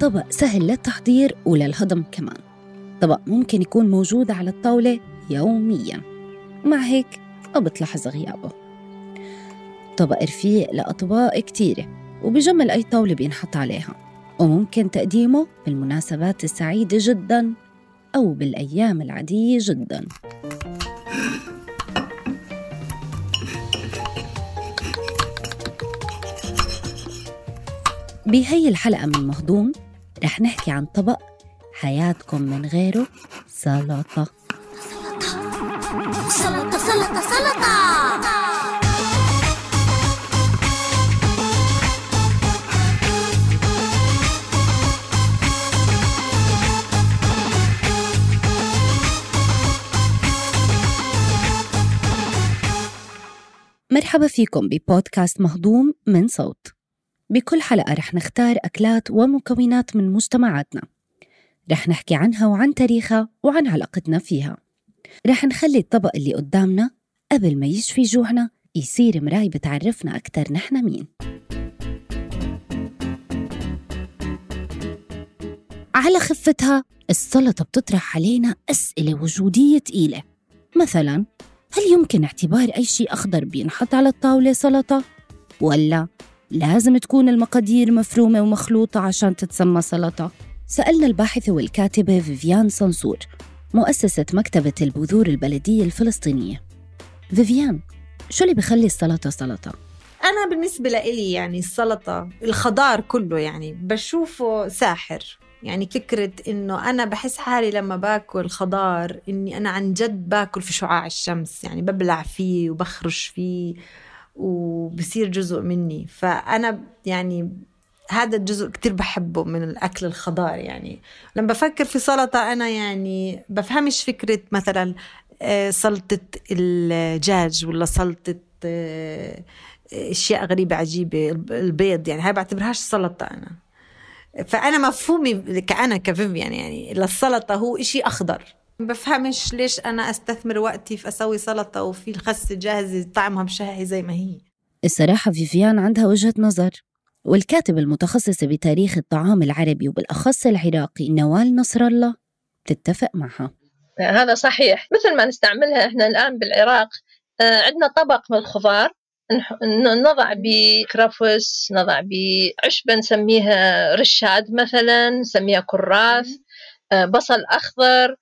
طبق سهل للتحضير وللهضم كمان. طبق ممكن يكون موجود على الطاولة يومياً. مع هيك ما بتلاحظ غيابه. طبق رفيق لأطباق كتيرة وبجمل أي طاولة بينحط عليها. وممكن تقديمه بالمناسبات السعيدة جداً أو بالأيام العادية جداً. بهي الحلقة من مهضوم رح نحكي عن طبق حياتكم من غيره سلطة. سلطة سلطة سلطة. مرحبا فيكم ببودكاست مهضوم من صوت. بكل حلقة رح نختار أكلات ومكونات من مجتمعاتنا رح نحكي عنها وعن تاريخها وعن علاقتنا فيها. رح نخلي الطبق اللي قدامنا قبل ما يشفي جوعنا يصير مراي بتعرفنا أكتر نحن مين. على خفتها السلطة بتطرح علينا أسئلة وجودية تقيلة. مثلا هل يمكن اعتبار أي شيء أخضر بينحط على الطاولة سلطة؟ ولا لازم تكون المقادير مفرومة ومخلوطة عشان تتسمى سلطة؟ سألنا الباحثة والكاتبة فيفيان صنصور مؤسسة مكتبة البذور البلدية الفلسطينية فيفيان شو اللي بخلي السلطة سلطة؟ أنا بالنسبة لإلي يعني السلطة الخضار كله يعني بشوفه ساحر يعني فكرة إنه أنا بحس حالي لما باكل خضار إني أنا عن جد باكل في شعاع الشمس يعني ببلع فيه وبخرش فيه وبصير جزء مني. فأنا يعني هذا الجزء كتير بحبه من الأكل الخضار يعني. لما بفكر في سلطة أنا يعني بفهمش فكرة مثلا آه، سلطة الدجاج ولا سلطة آه، أشياء غريبة عجيبة البيض يعني هاي بعتبرهاش سلطة أنا. فأنا مفهومي كأنا كفيفيان يعني للسلطة هو إشي أخضر. بفهمش ليش أنا أستثمر وقتي في أسوي سلطة وفي الخس جاهزه طعمها مشهي زي ما هي. الصراحة فيفيان عندها وجهة نظر. والكاتبة المتخصصة بتاريخ الطعام العربي وبالأخص العراقي نوال نصر الله تتفق معها. هذا صحيح. مثل ما نستعملها إحنا الآن بالعراق آه، عندنا طبق من الخضار. نضع بكرفس نضع بعشبة نسميها رشاد مثلا نسميها كراث آه، بصل أخضر.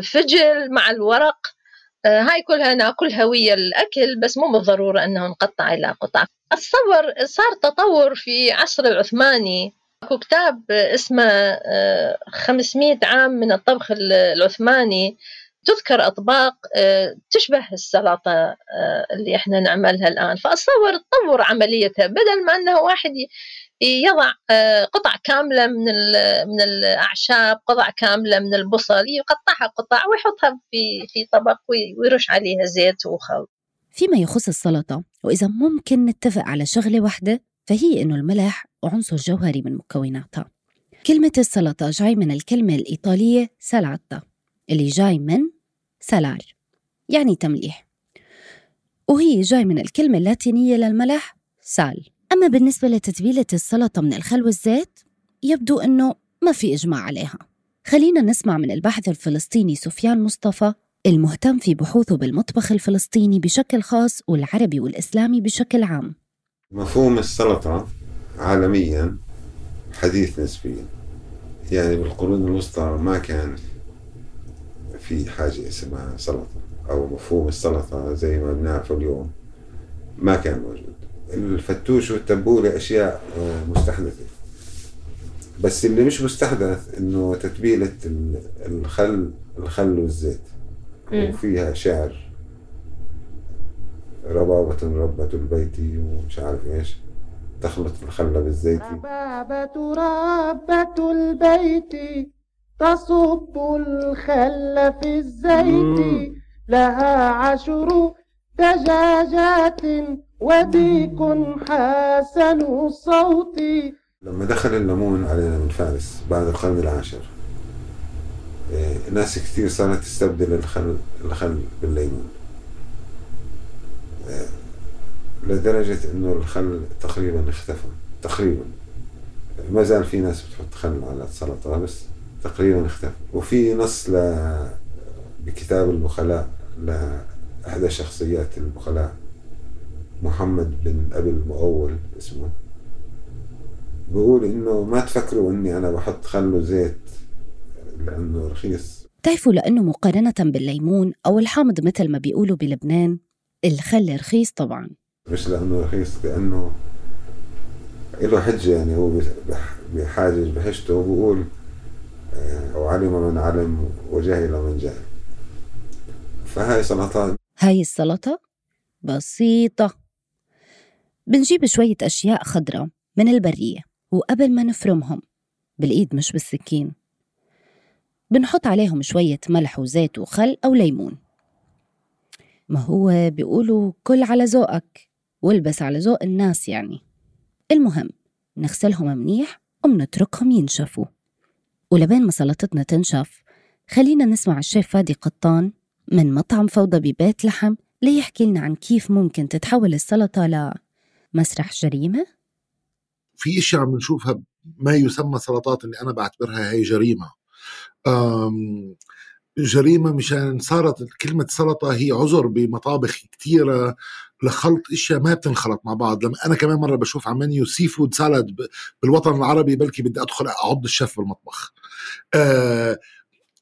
فجل مع الورق. آه، هاي كلها ناكلها ويا الأكل بس مو بالضرورة أنه نقطع إلى قطع. أتصور صار تطور في عصر العثماني. أكو كتاب اسمه 500 عام من الطبخ العثماني. تذكر أطباق آه، تشبه السلطة آه، اللي إحنا نعملها الآن. فأتصور تطور عمليتها بدل ما أنه واحد يضع آه، قطع كاملة من من الأعشاب قطع كاملة من البصل يقطعها قطع ويحطها في في طبق ويرش عليها زيت وخل. فيما يخص السلطة وإذا ممكن نتفق على شغلة واحدة فهي إنه الملح عنصر جوهري من مكوناتها. كلمة السلطة جاي من الكلمة الإيطالية سلاتا اللي جاي من سلار يعني تمليح. وهي جاي من الكلمة اللاتينية للملح سال. أما بالنسبة لتتبيلة السلطة من الخل والزيت يبدو أنه ما في إجماع عليها. خلينا نسمع من الباحث الفلسطيني سفيان مصطفى المهتم في بحوثه بالمطبخ الفلسطيني بشكل خاص والعربي والإسلامي بشكل عام. مفهوم السلطة عالميا حديث نسبيا. يعني بالقرون الوسطى ما كان في حاجة اسمها سلطة أو مفهوم السلطة زي ما بنعرفه اليوم ما كان موجود. الفتوش والتبولة أشياء آه، مستحدثة. بس اللي مش مستحدث إنه تتبيلة الخل الخل والزيت. وفيها شعر. ربابة ربة البيت ومش عارف إيش. تخلط الخل بالزيت. ربابة ربة البيت تصب الخل في الزيت. لها عشر دجاجات وديك حسن الصوت لما دخل الليمون علينا من فارس بعد القرن العاشر إيه، ناس كثير صارت تستبدل الخل الخل بالليمون. إيه، لدرجة إنه الخل تقريبا اختفى تقريبا. ما زال في ناس بتحط خل على السلطة بس تقريبا اختفى. وفي نص ل بكتاب البخلاء لأحدى شخصيات البخلاء. محمد بن أبي المؤول اسمه. بقول إنه ما تفكروا إني أنا بحط خل وزيت لأنه رخيص. بتعرفوا لأنه مقارنة بالليمون أو الحامض مثل ما بيقولوا بلبنان الخل رخيص طبعا. مش لأنه رخيص لأنه له حجة يعني هو بح- بحاجج بحجته وبقول آه، وعلم من علم وجهل من جهل. فهاي سلطات هاي السلطة؟ بسيطة. بنجيب شوية أشياء خضرة من البرية وقبل ما نفرمهم بالإيد مش بالسكين. بنحط عليهم شوية ملح وزيت وخل أو ليمون. ما هو بيقولوا كل على ذوقك والبس على ذوق الناس يعني. المهم نغسلهم منيح ومنتركهم ينشفوا. ولبين ما سلطتنا تنشف خلينا نسمع الشيف فادي قطان من مطعم فوضى ببيت لحم ليحكي لنا عن كيف ممكن تتحول السلطة لمسرح جريمة؟ في إشياء عم نشوفها ما يسمى سلطات اللي أنا بعتبرها هي جريمة. جريمة مشان صارت كلمة سلطة هي عذر بمطابخ كثيره لخلط إشياء ما بتنخلط مع بعض. لما أنا كمان مرة بشوف على menu seafood salad بالوطن العربي بلكي بدي أدخل أعض الشيف بالمطبخ. أه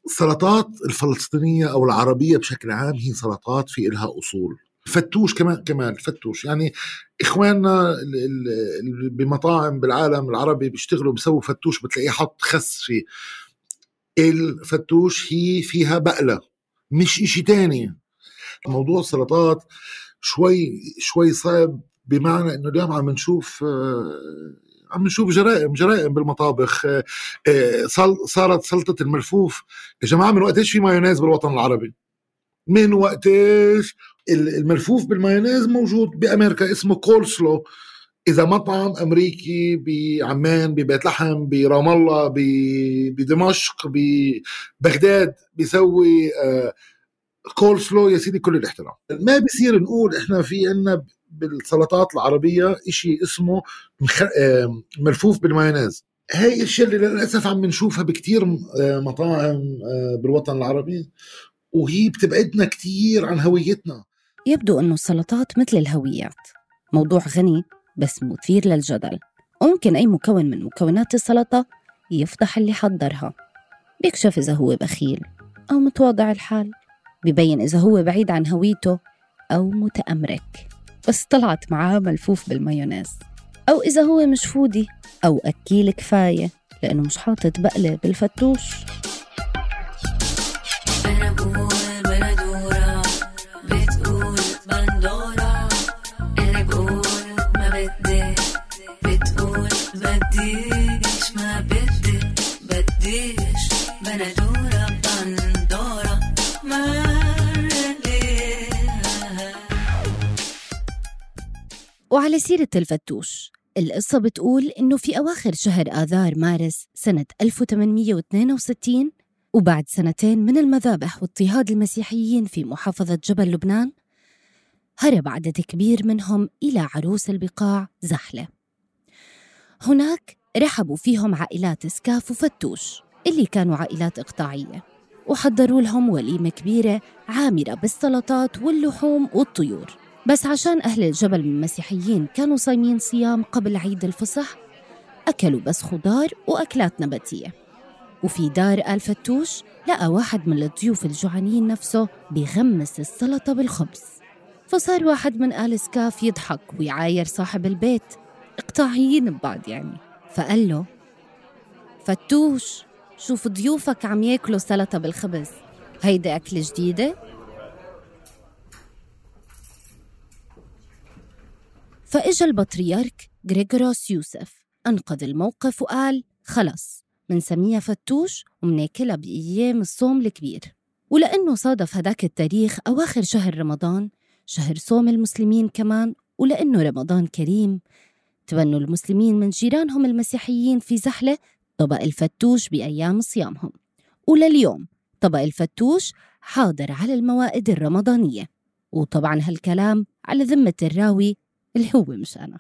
السلطات الفلسطينية أو العربية بشكل عام هي سلطات في إلها أصول. فتوش كمان كمان فتوش يعني إخواننا بمطاعم بالعالم العربي بيشتغلوا بيسووا فتوش بتلاقيه حط خس فيه. الفتوش هي فيها بقلة مش إشي تاني. موضوع السلطات شوي شوي صعب بمعنى إنه اليوم عم نشوف آه، عم نشوف جرائم جرائم بالمطابخ. آه، آه، صارت سلطة الملفوف. يا جماعة من وقت إيش في مايونيز بالوطن العربي؟ من وقت إيش؟ الملفوف بالمايونيز موجود بأمريكا اسمه كولسلو إذا مطعم أمريكي بعمان ببيت لحم برام الله بدمشق ببغداد بيسوي آه، كولسلو يا سيدي كل الاحترام. ما بصير نقول إحنا في عنا بالسلطات العربية إشي اسمه. آه، ملفوف بالمايونيز. هاي الاشياء اللي للأسف عم نشوفها بكتير آه، مطاعم بالوطن العربي وهي بتبعدنا كتير عن هويتنا. يبدو أنه السلطات مثل الهويات. موضوع غني بس مثير للجدل. وممكن أي مكون من مكونات السلطة يفضح اللي حضرها. بيكشف إذا هو بخيل أو متواضع الحال. ببين إذا هو بعيد عن هويته أو متأمرك. بس طلعت معاه ملفوف بالمايونيز. أو إذا هو مش فودي أو أكيل كفاية لأنه مش حاطط بقلة بالفتوش وعلى سيرة الفتوش القصة بتقول إنه في أواخر شهر آذار مارس سنة 1862 وبعد سنتين من المذابح واضطهاد المسيحيين في محافظة جبل لبنان هرب عدد كبير منهم إلى عروس البقاع زحلة. هناك رحبوا فيهم عائلات سكاف وفتوش اللي كانوا عائلات إقطاعية وحضروا لهم وليمة كبيرة عامرة بالسلطات واللحوم والطيور. بس عشان أهل الجبل من المسيحيين كانوا صايمين صيام قبل عيد الفصح أكلوا بس خضار وأكلات نباتية. وفي دار آل فتوش لقى واحد من الضيوف الجوعانين نفسه بيغمس السلطة بالخبز. فصار واحد من آل سكاف يضحك ويعاير صاحب البيت. إقطاعيين ببعض يعني. فقال له فتوش شوف ضيوفك عم ياكلوا سلطة بالخبز. هيدا أكل جديدة؟ فإجا البطريرك غريغوروس يوسف. أنقذ الموقف وقال خلص منسميها فتوش ومناكلها بأيام الصوم الكبير. ولأنه صادف هداك التاريخ أواخر شهر رمضان شهر صوم المسلمين كمان ولأنه رمضان كريم. تبنوا المسلمين من جيرانهم المسيحيين في زحلة طبق الفتوش بأيام صيامهم. ولليوم طبق الفتوش حاضر على الموائد الرمضانية. وطبعا هالكلام على ذمة الراوي اللي هو مش أنا.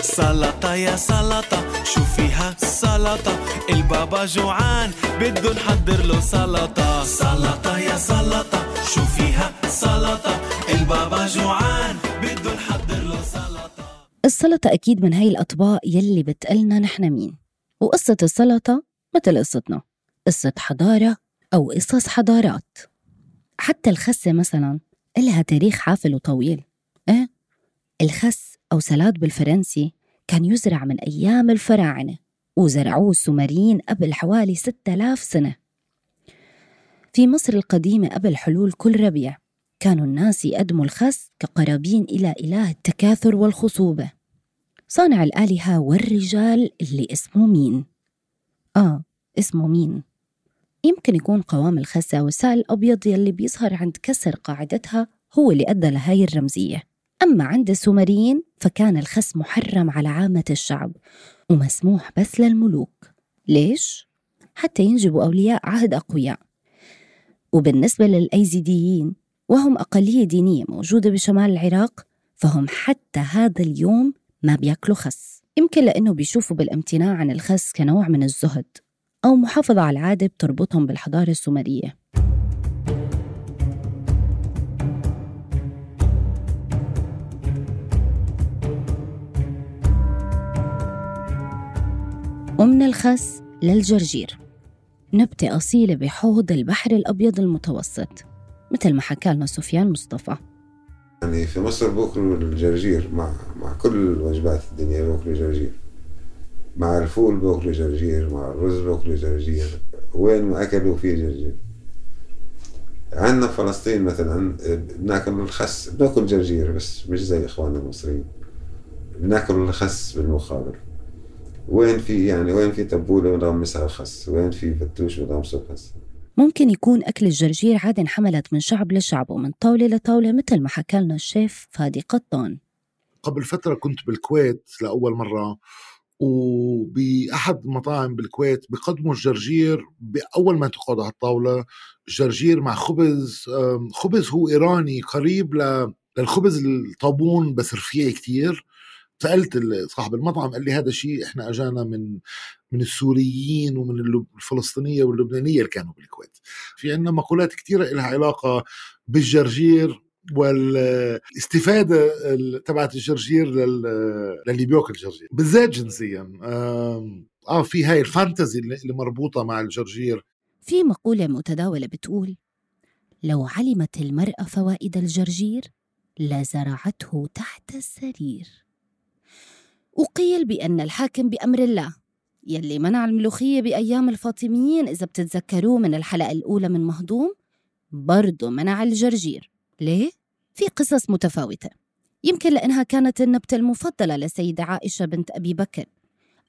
سلطة يا سلطة شو فيها السلطة البابا جوعان بده نحضر له سلطة. سلطة يا سلطة شو فيها سلطة؟ البابا جوعان بده نحضر السلطة أكيد من هاي الأطباق يلي بتقلنا نحن مين. وقصة السلطة مثل قصتنا قصة حضارة أو قصص حضارات. حتى الخسة مثلا إلها تاريخ حافل وطويل. إيه؟ الخس أو سلاد بالفرنسي كان يزرع من أيام الفراعنة وزرعوه السومريين قبل حوالي 6000 سنة. في مصر القديمة قبل حلول كل ربيع كانوا الناس يقدموا الخس كقرابين إلى إله التكاثر والخصوبة. صانع الآلهة والرجال اللي اسمه مين؟ آه اسمه مين؟ يمكن يكون قوام الخسة والسائل الأبيض يلي بيظهر عند كسر قاعدتها هو اللي أدى لهاي الرمزية. أما عند السومريين فكان الخس محرم على عامة الشعب ومسموح بس للملوك. ليش؟ حتى ينجبوا أولياء عهد أقوياء. وبالنسبة للأيزيديين وهم أقلية دينية موجودة بشمال العراق فهم حتى هذا اليوم ما بياكلوا خس. يمكن لأنه بيشوفوا بالامتناع عن الخس كنوع من الزهد أو محافظة على العادة بتربطهم بالحضارة السومرية. ومن الخس للجرجير نبتة أصيلة بحوض البحر الأبيض المتوسط مثل ما حكى لنا سفيان مصطفى. يعني في مصر بأكلوا الجرجير مع مع كل وجبات الدنيا بأكلوا جرجير. مع الفول بأكلوا جرجير مع الرز بأكلوا جرجير. وين ما أكلوا فيه جرجير. عندنا في فلسطين مثلا بناكل الخس بناكل جرجير بس مش زي إخواننا المصريين. بناكل الخس بالمقابل. وين في يعني وين في تبولة بنغمسها خس وين في فتوش بنغمسه خس ممكن يكون أكل الجرجير عادة انحملت من شعب لشعب ومن طاولة لطاولة مثل ما حكى لنا الشيف فادي قطان قبل فترة كنت بالكويت لأول مرة وبأحد المطاعم بالكويت بيقدموا الجرجير بأول ما تقعد على الطاولة. جرجير مع خبز خبز هو إيراني قريب للخبز الطابون بس رفيع كتير. سألت ال- صاحب المطعم قال لي هذا شيء إحنا أجانا من من السوريين ومن الفلسطينية واللبنانية اللي كانوا بالكويت. في عندنا مقولات كثيرة لها علاقة بالجرجير والاستفادة ال- تبعت الجرجير لل- للي بيأكل جرجير. بالذات جنسيا. آه في هاي الفانتزي اللي مربوطة مع الجرجير. في مقولة متداولة بتقول لو علمت المرأة فوائد الجرجير لزرعته تحت السرير. وقيل بأن الحاكم بأمر الله يلي منع الملوخية بأيام الفاطميين إذا بتتذكروه من الحلقة الأولى من مهضوم برضه منع الجرجير. ليه؟ في قصص متفاوتة. يمكن لأنها كانت النبتة المفضلة لسيدة عائشة بنت أبي بكر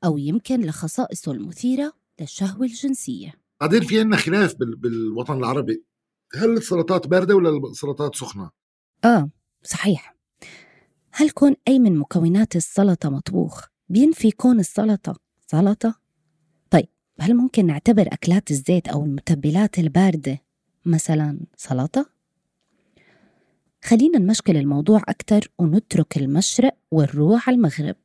أو يمكن لخصائصه المثيرة للشهوة الجنسية. بعدين في عندنا خلاف بال- بالوطن العربي. هل السلطات باردة ولا السلطات سخنة؟ آه صحيح. هل كون أي من مكونات السلطة مطبوخ بينفي كون السلطة سلطة؟ طيب هل ممكن نعتبر أكلات الزيت أو المتبلات الباردة مثلا سلطة؟ خلينا نمشكل الموضوع أكتر ونترك المشرق ونروح على المغرب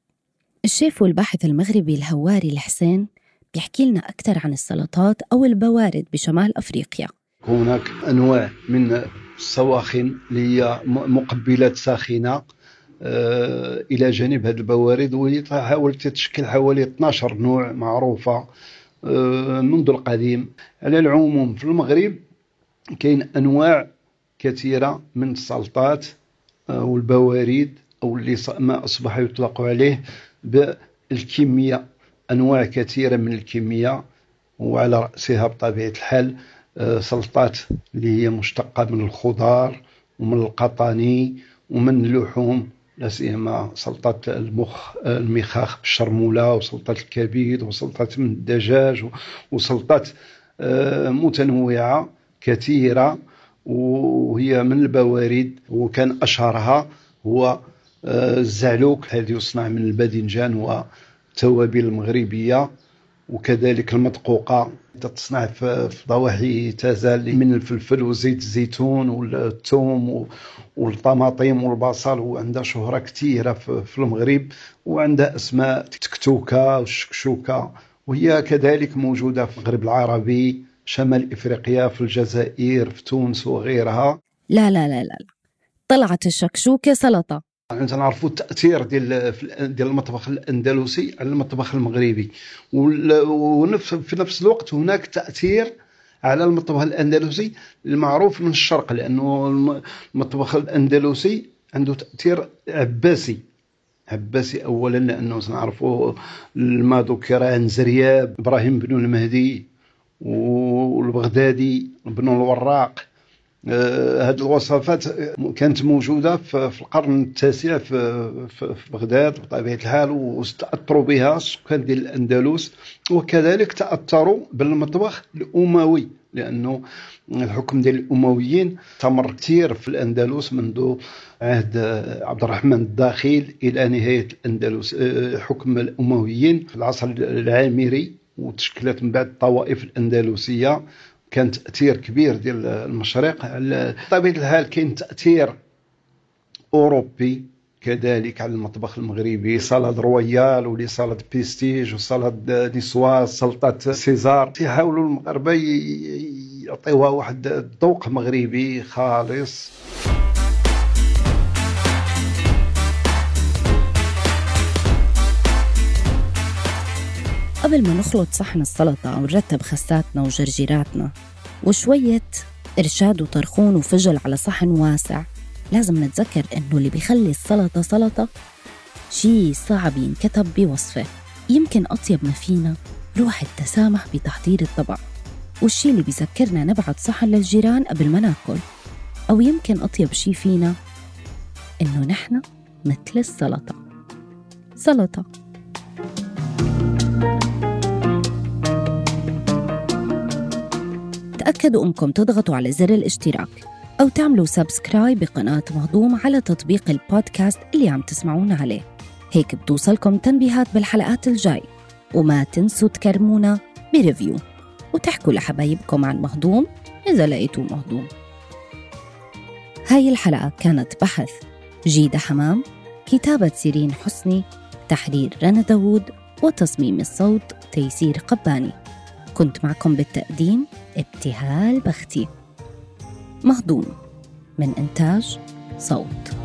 الشيف والباحث المغربي الهواري الحسين بيحكي لنا أكتر عن السلطات أو البوارد بشمال أفريقيا هناك أنواع من السواخن اللي هي مقبلات ساخنة آه، إلى جانب هذه البوارد وهي تحاول تتشكل حوالي 12 نوع معروفة آه، منذ القديم. على العموم في المغرب كاين أنواع كثيرة من السلطات آه، والبوارد أو اللي ما أصبح يطلق عليه بالكمية أنواع كثيرة من الكمية وعلى رأسها بطبيعة الحال آه، سلطات اللي هي مشتقة من الخضار ومن القطاني ومن اللحوم. لا سيما سلطة المخ المخاخ بالشرمولة وسلطة الكبد وسلطة من الدجاج وسلطات آه، متنوعة كثيرة وهي من البوارد وكان أشهرها هو آه، الزعلوك. الذي يصنع من الباذنجان والتوابل المغربية وكذلك المدقوقة تتصنع في ضواحي تازال من الفلفل وزيت الزيتون والثوم والطماطم والبصل وعندها شهرة كثيرة في المغرب وعندها أسماء تكتوكة والشكشوكة وهي كذلك موجودة في المغرب العربي شمال إفريقيا في الجزائر في تونس وغيرها لا لا لا لا. طلعت الشكشوكة سلطة يعني تنعرفوا التأثير ديال ديال المطبخ الأندلسي على المطبخ المغربي. وال- ونفس في نفس الوقت هناك تأثير على المطبخ الأندلسي المعروف من الشرق لأنه الم- المطبخ الأندلسي عنده تأثير عباسي. عباسي اولا لأنه نعرفوا ما ذكر عن زرياب إبراهيم بن المهدي والبغدادي بن الوراق. هذه الوصفات كانت موجودة في القرن التاسع في بغداد بطبيعة الحال واستأثروا بها السكان ديال الأندلس وكذلك تأثروا بالمطبخ الأموي لأنه الحكم ديال الأمويين استمر كثير في الأندلس منذ عهد آه، عبد الرحمن الداخل إلى نهاية الأندلس آه، حكم الأمويين في العصر العامري وتشكلت من بعد الطوائف الأندلسية. كان تأثير كبير ديال المشرق. بطبيعه الحال كاين تأثير أوروبي كذلك على المطبخ المغربي سلطه royale ولي سلطه بيستيج وسلطه niçoise سلطة César. تيحاولوا المغاربه ي- يعطيوها واحد الذوق مغربي خالص. قبل ما نخلط صحن السلطة ونرتب خساتنا وجرجيراتنا وشوية إرشاد وطرخون وفجل على صحن واسع لازم نتذكر إنه اللي بيخلي السلطة سلطة شي صعب ينكتب بوصفة يمكن أطيب ما فينا روح التسامح بتحضير الطبق. والشي اللي بيذكرنا نبعت صحن للجيران قبل ما ناكل أو يمكن أطيب شي فينا إنه نحن مثل السلطة. سلطة. تأكدوا أنكم تضغطوا على زر الاشتراك أو تعملوا subscribe بقناة مهضوم على تطبيق البودكاست اللي عم تسمعونا عليه. هيك بتوصلكم تنبيهات بالحلقات الجاي. وما تنسوا تكرمونا ب review. وتحكوا لحبايبكم عن مهضوم إذا لقيتوه مهضوم. هاي الحلقة كانت بحث جيدة حمام كتابة سيرين حسني تحرير رنا داوود وتصميم الصوت تيسير قباني. كنت معكم بالتقديم ابتهال بختي. مهضوم من إنتاج صوت.